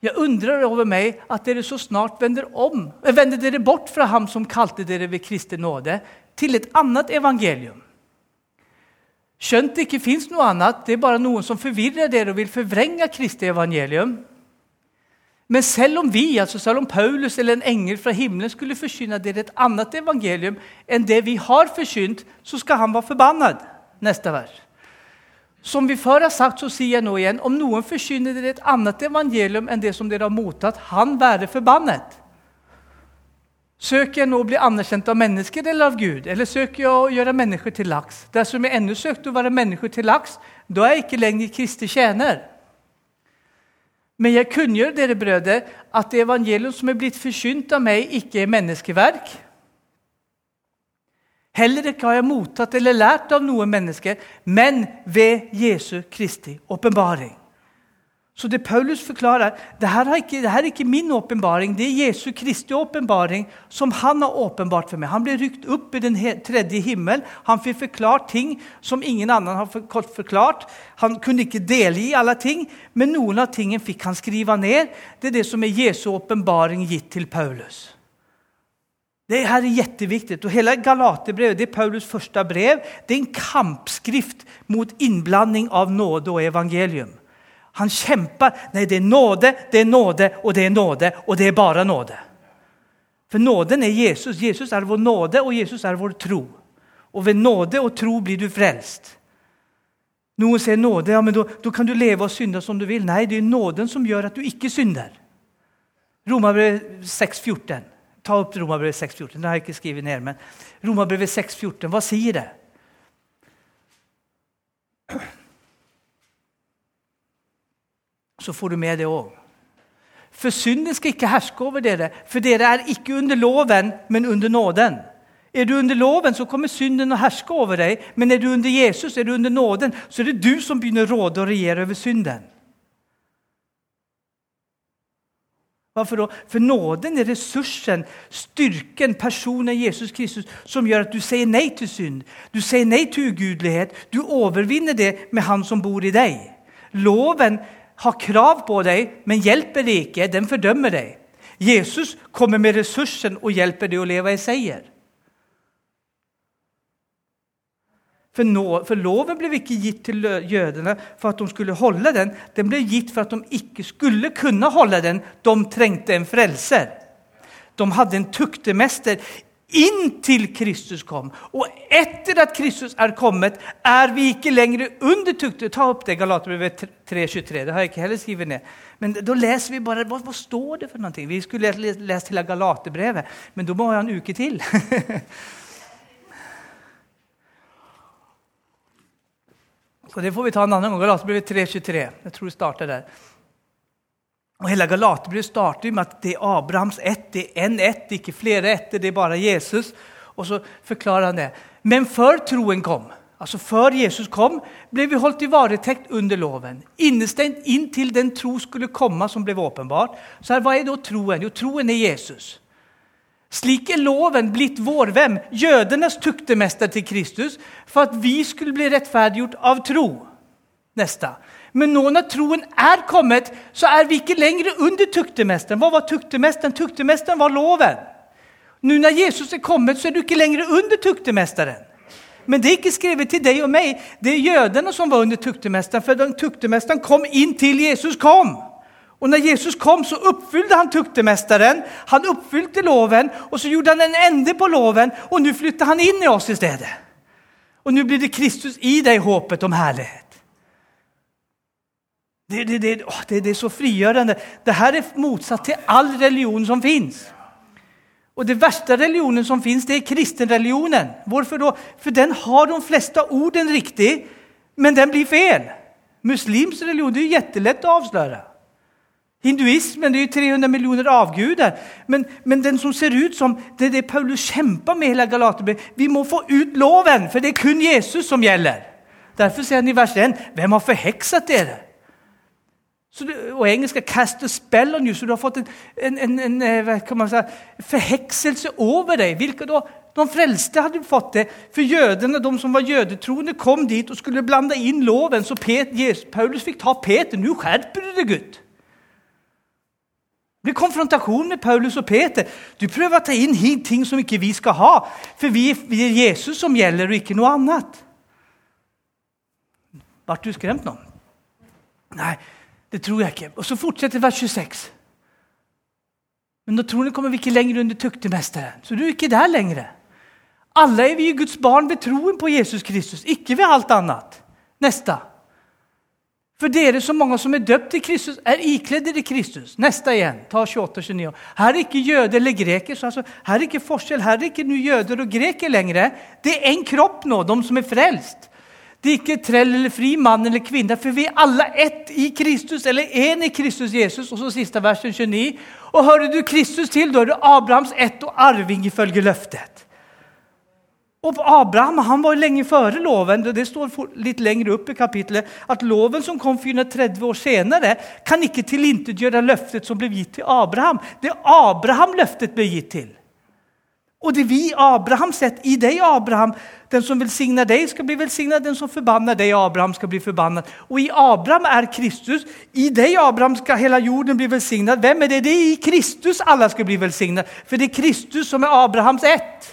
Jeg undrer over meg at dere så snart vender, om, vender dere bort fra ham som kalte dere ved Kristi nåde, til et annet evangelium. Skjønt det ikke fins noe annet, det er bare noen som forvirrer dere og vil forvrenge Kristi evangelium. Men selv om vi, altså selv om Paulus eller en engel fra himmelen skulle forkynne dere et annet evangelium enn det vi har forkynt, så skal han være forbannet. Neste vers. Som vi før har sagt, så sier jeg nå igjen, om noen forkynner dere et annet evangelium enn det som dere har mottatt, han være forbannet. Søker jeg nå å bli anerkjent av mennesker eller av Gud? Eller søker jeg å gjøre mennesker til laks? Dersom jeg ennå søkte å være mennesker til laks, da er jeg ikke lenger Kristi tjener. Men jeg kunngjør dere, brødre, at det evangelium som er blitt forkynt av meg, ikke er menneskeverk. Heller ikke har jeg mottatt eller lært av noen menneske, men ved Jesu Kristi åpenbaring. Så det Paulus forklarer, det her er ikke, her er ikke min åpenbaring, det er Jesu Kristi åpenbaring som han har åpenbart for meg. Han ble rykt opp i den tredje himmel. Han fikk forklart ting som ingen annen har forklart. Han kunne ikke dele i alle ting, men noen av tingene fikk han skrive ned. Det er det som er Jesu åpenbaring gitt til Paulus. Det her er jätteviktigt. Och hela Galaterbrevet, det er Paulus første brev, det er en kampskrift mot innblanding av nåde og evangelium. Han kjemper. Nei, det er nåde, det er nåde og det er nåde og det er bare nåde. For nåden er Jesus. Jesus er vår nåde og Jesus er vår tro. Og ved nåde og tro blir du frelst. Noen sier nåde, ja, men da kan du leve og synde som du vil. Nei, det er nåden som gjør at du ikke synder. Romerbrevet 6,14. Ta opp Romerbrevet 6,14. Det har jeg ikke skrevet ned. men Romerbrevet 6,14, hva sier det? Så får du med det òg. For synden skal ikke herske over dere, for dere er ikke under loven, men under nåden. Er du under loven, så kommer synden å herske over deg. Men er du under Jesus, er du under nåden, så er det du som begynner å råde og regjere over synden. Hvorfor da? For nåden er ressursen, styrken, personen Jesus Kristus som gjør at du sier nei til synd. Du sier nei til ugudelighet. Du overvinner det med han som bor i deg. Loven har krav på deg, men hjelper deg ikke. Den fordømmer deg. Jesus kommer med ressursen og hjelper deg å leve i seier. For, nå, for, loven ble ikke gitt til jødene for at de skulle holde den. Den ble gitt for at de ikke skulle kunne holde den. De trengte en frelser. De hadde en tuktemester inntil Kristus kom. Og etter at Kristus er kommet, er vi ikke lenger under tukte. Ta opp det, Galaterbrevet 3.23. Det har jeg ikke heller skrevet ned. Men da leser vi bare hva, hva står det for noe. Vi skulle lest hele Galaterbrevet, men da må vi ha en uke til. [laughs] Så det får vi ta en annen gang. Galaterbrevet 3.23. Jeg tror det starter der. Og Hele Galaterbrevet starter med at det er Abrahams ett, det er en ett, ikke flere etter, det er bare Jesus. Og så forklarer han det. Men før troen kom, altså før Jesus kom, ble vi holdt i varetekt under loven. Innestengt inntil den tro skulle komme som ble åpenbart. Så her, hva er da troen? Jo, troen er Jesus. Slik er loven blitt vår venn, Jødenes tuktemester til Kristus, for at vi skulle bli rettferdiggjort av tro. Neste. Men nå når troen er kommet, så er vi ikke lenger under tuktemesteren. Hva var tuktemesteren? Tuktemesteren var loven. Nå når Jesus er kommet, så er du ikke lenger under tuktemesteren. Men det er ikke skrevet til deg og meg. Det er jødene som var under tuktemesteren, for tuktemesteren kom inn til Jesus kom. Og når Jesus kom så oppfylte han tuktemästaren, han oppfylte loven og så gjorde han en ende på loven og nå flytter han inn i oss i stedet. Og nå blir det Kristus i deg, håpet om härlighet. Det, det, det, det, det är så frigörande. Det här är motsatt till all religion som finns. Och det värsta religionen som finns det är kristenreligionen. Varför då? För den har de flesta orden riktigt, men den blir fel. Muslims religion det är jättelätt att avslöja. Hinduismen det är ju 300 miljoner avgudar. Men, men den som ser ut som det är det Paulus kämpar med hela Galaterbrevet. Vi må få ut loven, för det är kun Jesus som gäller. Därför säger han i vers 1, vem har förhäxat er? Du, och engelska cast a spell on you, så du har fått en, en, en, en eh, kan man säga, förhäxelse över dig. Vilka då? De frälste hade fått det, For jødene, de som var jødetroende, kom dit og skulle blanda inn loven. Så Paulus fikk ta Peter. Nå skjerper du deg, gutt! Det blir konfrontasjon med Paulus og Peter. Du prøver å ta inn hit ting som ikke vi skal ha. For vi, vi er Jesus som gjelder, og ikke noe annet. Ble du skremt nå? Nei, det tror jeg ikke. Og så fortsetter vers 26. Men tror jeg kommer vi ikke lenger under tuktemesteren. Så du er ikke der lenger. Alle er vi Guds barn ved troen på Jesus Kristus, ikke ved alt annet. Neste. For dere så mange som er døpt til Kristus, er ikledd i Kristus. Neste igjen. ta 28 og 29. Her er ikke jøde eller greker. Altså, her er ikke forskjell. Her er ikke jøder og greker lenger. Det er én kropp nå, de som er frelst. Det er ikke trell eller fri, mann eller kvinne, for vi er alle ett i Kristus, eller én i Kristus Jesus. Og så siste versen 29. Og hører du Kristus til, da er du Abrahams ett og arving ifølge løftet. Og Abraham han var lenge før loven. Det står litt lenger opp i kapittelet at loven som kom 430 år senere, kan ikke tilintetgjøre løftet som ble gitt til Abraham. Det Abraham løftet ble gitt til. Og det vi Abraham sett i deg, Abraham. Den som velsigner deg, skal bli velsignet. Den som forbanner deg, Abraham, skal bli forbannet. Og i Abraham er Kristus. I deg, Abraham, skal hele jorden bli velsignet. Hvem er det? Det er i Kristus alle skal bli velsignet. For det er Kristus som er Abrahams ett.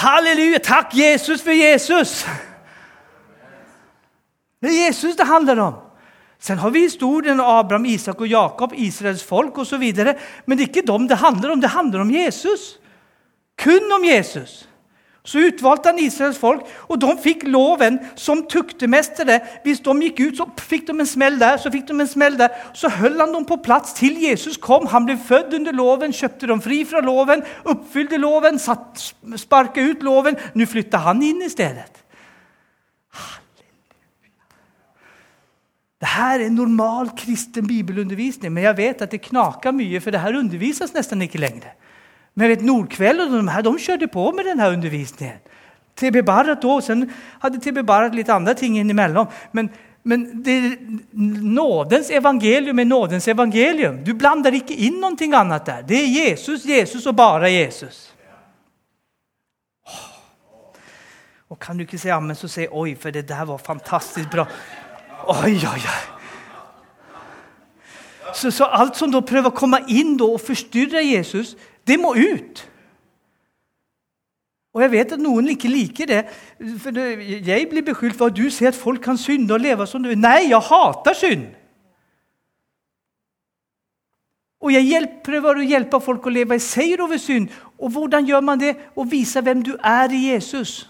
Halleluja! Takk, Jesus, for Jesus! Det er Jesus det handler om. Sen har vi historien om Abraham, Isak og Jakob, Israels folk osv. Men det er ikke dem det handler om. Det handler om Jesus. Kun om Jesus. Så utvalgte han Israels folk, og de fikk loven som tuktemestere. Hvis de gikk ut, så fikk de en smell der, så fikk de en smell der. Så holdt han dem på plass til Jesus kom. Han ble født under loven, kjøpte dem fri fra loven, oppfylte loven, sparket ut loven. Nå flytta han inn i stedet. Dette er normal kristen bibelundervisning, men jeg vet at det knaker mye, for det her undervises nesten ikke lenger. Men jeg vet Nordkveld og de her, de kjørte på med denne undervisningen. TB Barrat òg. Sen hadde TB Barrat litt andre ting innimellom. Men, men det, nådens evangelium er nådens evangelium. Du blander ikke inn noe annet der. Det er Jesus, Jesus og bare Jesus. Og Kan du ikke si ammen, så si oi, for det der var fantastisk bra. Oi, oi, oi. Så, så, alt som da prøver å komme inn og forstyrre Jesus, det må ut. Og jeg vet at noen ikke liker det. for Jeg blir beskyldt for at du sier at folk kan synde og leve som du vil. Nei, jeg hater synd. Og jeg hjelper, prøver å hjelpe folk å leve i seier over synd. Og hvordan gjør man det? Å vise hvem du er i Jesus.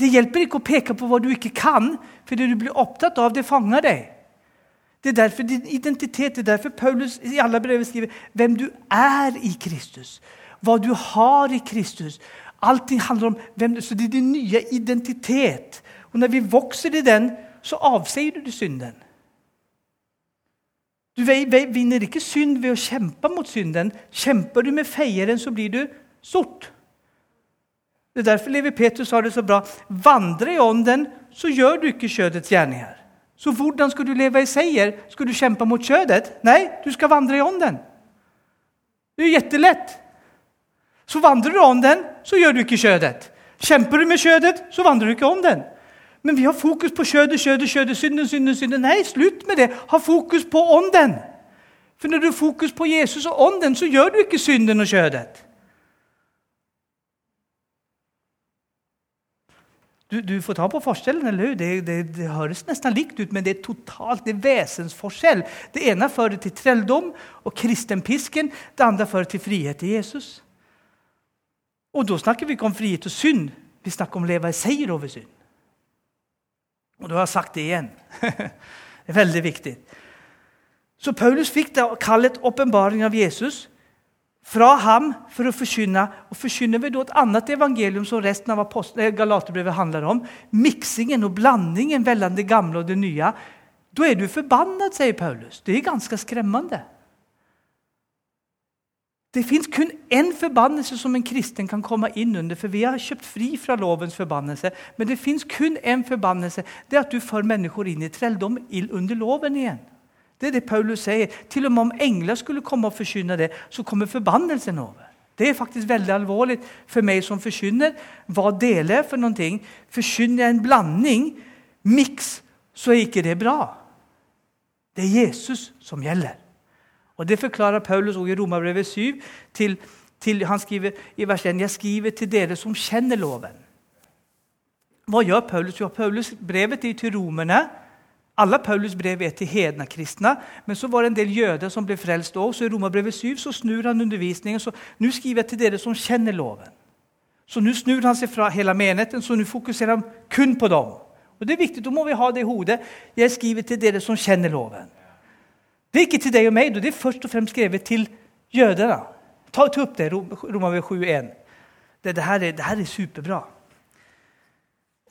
Det hjelper ikke å peke på hva du ikke kan, for det du blir opptatt av, det fanger deg. Det er derfor din identitet, det er derfor Paulus i alle brev skriver hvem du er i Kristus. Hva du har i Kristus. Allting handler om hvem du Så det er din nye identitet. Og når vi vokser i den, så avsier du synden. Du vinner ikke synd ved å kjempe mot synden. Kjemper du med feieren, så blir du sort. Det er derfor Levi Petrus sa det så bra. Vandre i ånden, så gjør du ikke kjødets gjerninger. Så hvordan skal du leve i seier? Skal du kjempe mot kjødet? Nei, du skal vandre i ånden. Det er jättelett. Så vandrer du ånden, så gjør du ikke kjødet. Kjemper du med kjødet, så vandrer du ikke ånden. Men vi har fokus på kjødet, kjødet, kjødet, synden, synden, synden. Nei, slutt med det. Ha fokus på ånden. For når du har fokus på Jesus og ånden, så gjør du ikke synden og kjødet. Du, du, får ta på forskjellen, eller? Det, det, det høres nesten likt ut, men det er totalt det er vesensforskjell. Det ene fører til trelldom og kristenpisken, det andre fører til frihet til Jesus. Og da snakker vi ikke om frihet og synd, vi snakker om å leve i seier over synd. Og da har jeg sagt det igjen. [laughs] det er veldig viktig. Så Paulus fikk kallet åpenbaring av Jesus fra ham for å forkynne. Og forkynner vi da et annet evangelium som resten av eh, Galaterbrevet handler om, miksingen og blandingen mellom det gamle og det nye, da er du forbannet, sier Paulus. Det er ganske skremmende. Det fins kun én forbannelse som en kristen kan komme inn under, for vi har kjøpt fri fra lovens forbannelse. Men det fins kun én forbannelse. Det er at du får mennesker inn i trelldom under loven igjen. Det er det Paulus sier. Til og med om engler skulle komme og forkynne det så kommer forbannelsen over. Det er faktisk veldig alvorlig for meg som forkynner. Hva deler jeg for noen ting? Forkynner jeg en blanding, miks, så er ikke det bra. Det er Jesus som gjelder. Og Det forklarer Paulus også i Romerbrevet 7. Til, til, han skriver i vers 1, Jeg skriver til dere som kjenner loven. Hva gjør Paulus? Jo, Paulus brevet til till Alla Paulus brev er til hedna kristne, men så var det en del jøder som ble frelst òg. Så i Romerbrevet 7 så snur han undervisningen. Så nu skriver jeg til dere som kjenner loven. Så nu snur han seg fra hele menigheten, så nu fokuserer han kun på dem. Og Det er viktig, Da må vi ha det i hodet. Jeg skriver til dere som kjenner loven. Det er ikke til deg og meg, det er først og fremst skrevet til jødene. Ta, upp det, Romerbrevet 7.1. Det, det, det her er superbra.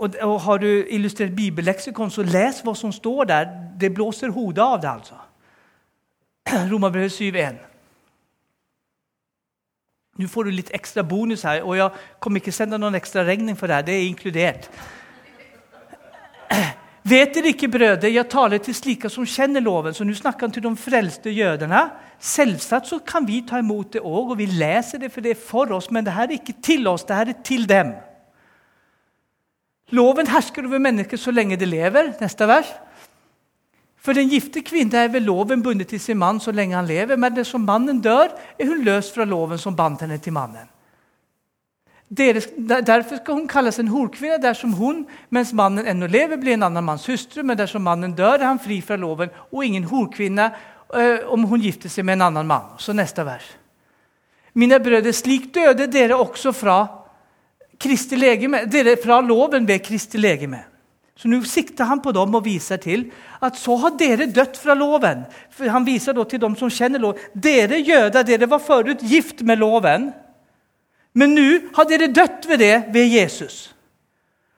Och, og har du illustrert bibelleksikon, så les hva som står der. Det blåser hodet av det altså. [clears throat] Romerbrevet 7.1. Nå får du litt ekstra bonus her, og jeg kommer ikke sende noen ekstra regning for det det er inkludert. [clears throat] Vet dere ikke, brødre, jeg taler til slike som kjenner loven. Så nå snakker han til de frelste jødene. Selvsagt så kan vi ta imot det òg, og vi leser det, for det er for oss. Men det her er ikke til oss, det her er til dem. Loven hersker over mennesker så lenge det lever. Neste vers. For den gifte kvinne er ved loven bundet til sin mann så lenge han lever, men det som mannen dør, er hun løst fra loven som bandt henne til mannen. Deres, derfor skal hun kalles en horkvinne dersom som mens mannen ennå lever, blir en annen mans hustru, men dersom mannen dør, er han fri fra loven og ingen horkvinne eh, om hun gifter seg med en annen man. Så nästa vers. Mina brødre, slik døde dere også från Kristi legeme, dere fra loven ved Kristi legeme. Så nå sikter han på dem og viser til at så har dere dødt fra loven. For han viser da til dem som kjenner loven. Dere jøder, dere var forut gift med loven. Men nå har dere dødt ved det ved Jesus.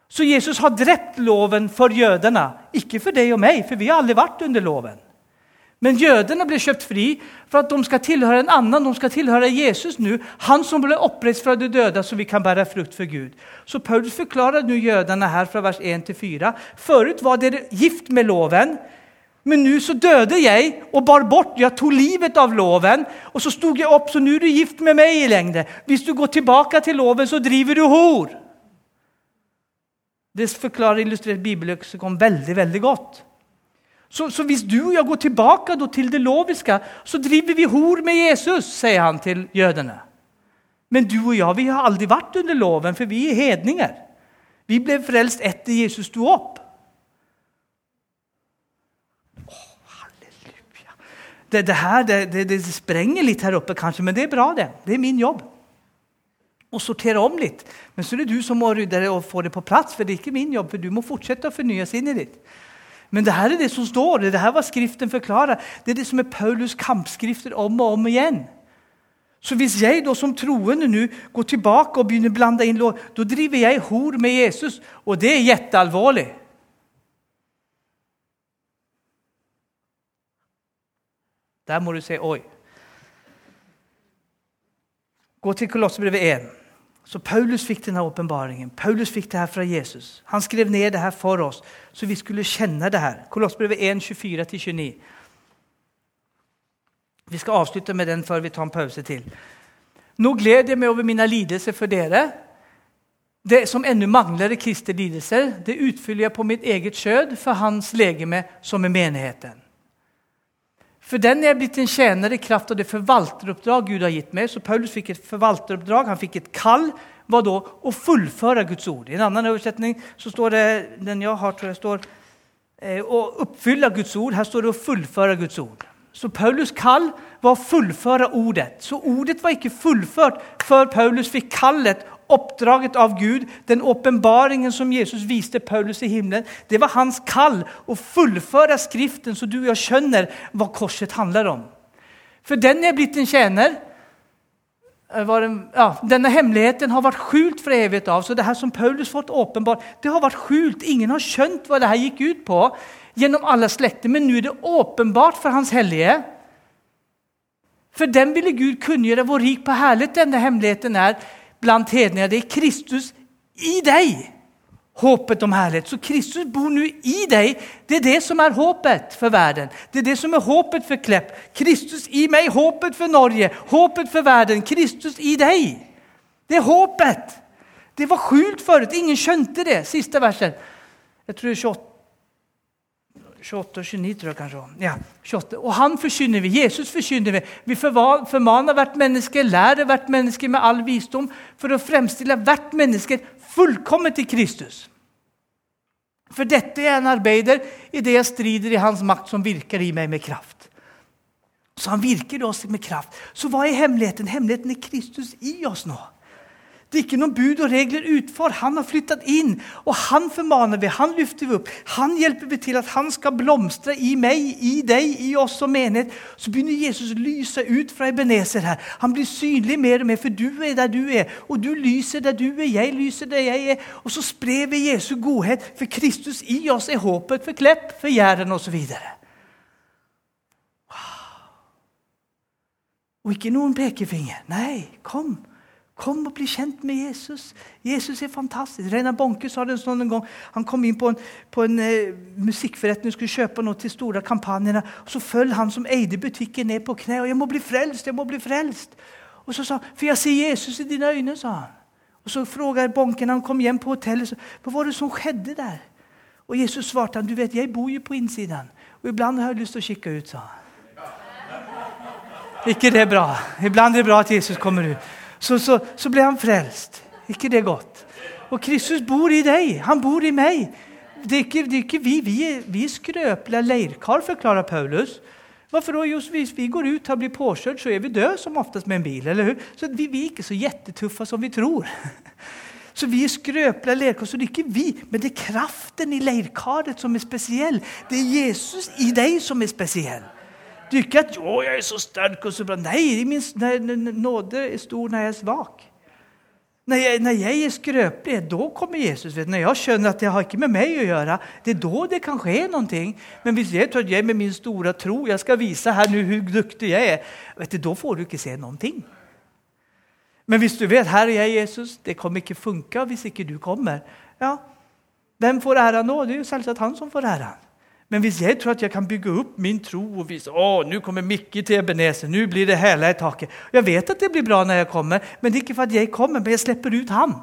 Så Jesus har drept loven for jødene, ikke for deg og meg, for vi har aldri vært under loven. Men jødene ble kjøpt fri for at de skal tilhøre en annen. de skal tilhøre Jesus nu, han som ble oppreist fra de døde, så vi kan bære frukt for Gud. Så Paulus forklarer nu jødene her fra vers 1 til 4. Forut var det gift med loven, men nu så døde jeg og bar bort, Jeg tog livet av loven Og så stod jeg opp, så nå er du gift med meg i lengde. Hvis du går tilbake til loven så driver du hor. Det förklarar illustrerat bibellexikon veldig, veldig gott. Så, så hvis du og jeg går tilbake då till det loviske, så driver vi hor med Jesus, sier han til jødene. Men du og jeg vi har aldri vært under loven for vi er hedninger. Vi ble frelst etter Jesus stod upp. det, det her det, det, det, sprenger litt her oppe, kanskje, men det er bra det. Det er min jobb. Å sortera om litt. Men så er det du som må rydde det og få det på plass, for det er ikke min jobb, for du må fortsette å fornye sinnet det. Men det her er det som står, det her var skriften forklarer. Det er det som er Paulus kampskrifter om og om igjen. Så hvis jeg da som troende nu går tilbake og begynner å blande inn lov, da driver jeg hor med Jesus, og det er kjempealvorlig. Der må du si oi. Gå til Kolossebrevet 1. Så Paulus fikk denne åpenbaringen. Paulus fikk det her fra Jesus. Han skrev ned det her for oss så vi skulle kjenne det her. Kolossbrevet 1, 24-29. Vi skal avslutte med den før vi tar en pause til. Nå gleder jeg meg over mine lidelser for dere. Det som ennå mangler i Kristi lidelser, det utfyller jeg på mitt eget skjød for hans legeme som er menigheten. För den er blitt en tjener i kraft av det forvalteroppdrag Gud har gitt meg. Så Paulus fikk et forvalteroppdrag, han fikk et kall. Hva da? Å fullføre Guds ord. I en annen oversetning så står det, den jeg har tror jeg står, å oppfylle Guds ord. Her står det å fullføre Guds ord. Så Paulus kall var å fullføre ordet. Så ordet var ikke fullført før Paulus fikk kallet Uppdraget av Gud, den åpenbaringen som Jesus viste Paulus i himlen, det var hans kall å fullføre skriften så du og jeg skjønner hva korset handler om. For den er blitt en tjänare. Ja, denne hemligheten har vært skjult fra evighet av, så det her som Paulus fått åpenbart, det har vært skjult. Ingen har skjønt hva det her gikk ut på gjennom alle sletter, men nå er det åpenbart for hans helige. For den ville Gud kunngjøre vår rik på herlighet denne hemligheten är bland hedninger. Det er Kristus i deg. Håpet om herlighet. Så Kristus bor nu i deg. Det er det som er håpet for verden. Det er det som er håpet for Klepp. Kristus i meg, håpet for Norge, håpet for verden. Kristus i deg. Det er håpet. Det var skjult før. ingen skjønte det. Siste verset. Jeg tror det er 28. 28 og 29, tror jeg kanskje. Ja, 28. Og han forkynner vi. Jesus forkynner vi. Vi formaner hvert menneske, lærer hvert menneske med all visdom for å fremstille hvert menneske fullkomment til Kristus. For dette er en arbeider i det jeg strider i hans makt, som virker i meg med kraft. Så han virker i oss med kraft. Så hva er hemmeligheten? Hemmeligheten er Kristus i oss nå. Det er ikke noen bud og regler utfor. Han har flyttet inn, og han formaner vi. Han lufter vi opp. Han hjelper vi til at han skal blomstre i meg, i deg, i oss som menighet. Så begynner Jesus å lyse ut fra Ebenezer her. Han blir synlig mer og mer, for du er der du er. Og du lyser der du er, jeg lyser der jeg er. Og så sprer vi Jesu godhet, for Kristus i oss er håpet for Klepp, for Jæren osv. Og ikke noen pekefinger. Nei, kom. Kom og bli kjent med Jesus. Jesus er fantastisk. Reinar Bonke sa det sånn en gang. Han kom inn på en, på en uh, musikkforretning og skulle kjøpe noe til store kampanjene. og Så følger han som eide butikken, ned på kne. og 'Jeg må bli frelst! jeg må bli frelst!' Og så sa han, 'For jeg ser Jesus i dine øyne', sa han. Og Så spurte Bonken han kom hjem på hotellet, hva var det som skjedde der. Og Jesus svarte han, 'Du vet, jeg bor jo på innsiden, og iblant har jeg lyst til å kikke ut', sa han. Ikke det bra? Iblant er det bra at Jesus kommer ut så, så, så ble han frelst. ikke det godt? Og Kristus bor i deg. Han bor i meg. Det er ikke, det er ikke vi. Vi er, vi er skrøpelige leirkar, forklarer Paulus. Varför? Just hvis vi går ut og blir påkjørt, så er vi døde som oftest med en bil. eller hur? Så vi, vi er ikke så jättetuffa som vi tror. [laughs] Så vi er skrøpelige leirkar, så det er ikke vi, men det er kraften i leirkaret som er spesiell. Det er Jesus i deg som er spesiell. Er ikke at 'Å, jeg er så sterk og så bra'. Nei, min nåde er stor når jeg er svak. Når jeg, når jeg er skrøpelig, da kommer Jesus. Når jeg skjønner at det har ikke med meg å gjøre, det er da det kan skje noe. Men hvis jeg tror at jeg med min store tro jeg skal vise her nu hvor dyktig jeg er, vet du, da får du ikke se ting. Men hvis du vet her er jeg Jesus, det kommer ikke funke hvis ikke du kommer. Ja, Hvem får æren nå? Det er jo selvsagt han som får æren. Men hvis jeg tror at jeg kan bygge opp min tro og vise å, nå kommer Mikke til Ebenezer, nå blir det hele i taket Jeg vet at det blir bra når jeg kommer, men det er ikke for at jeg kommer, men jeg slipper ut ham.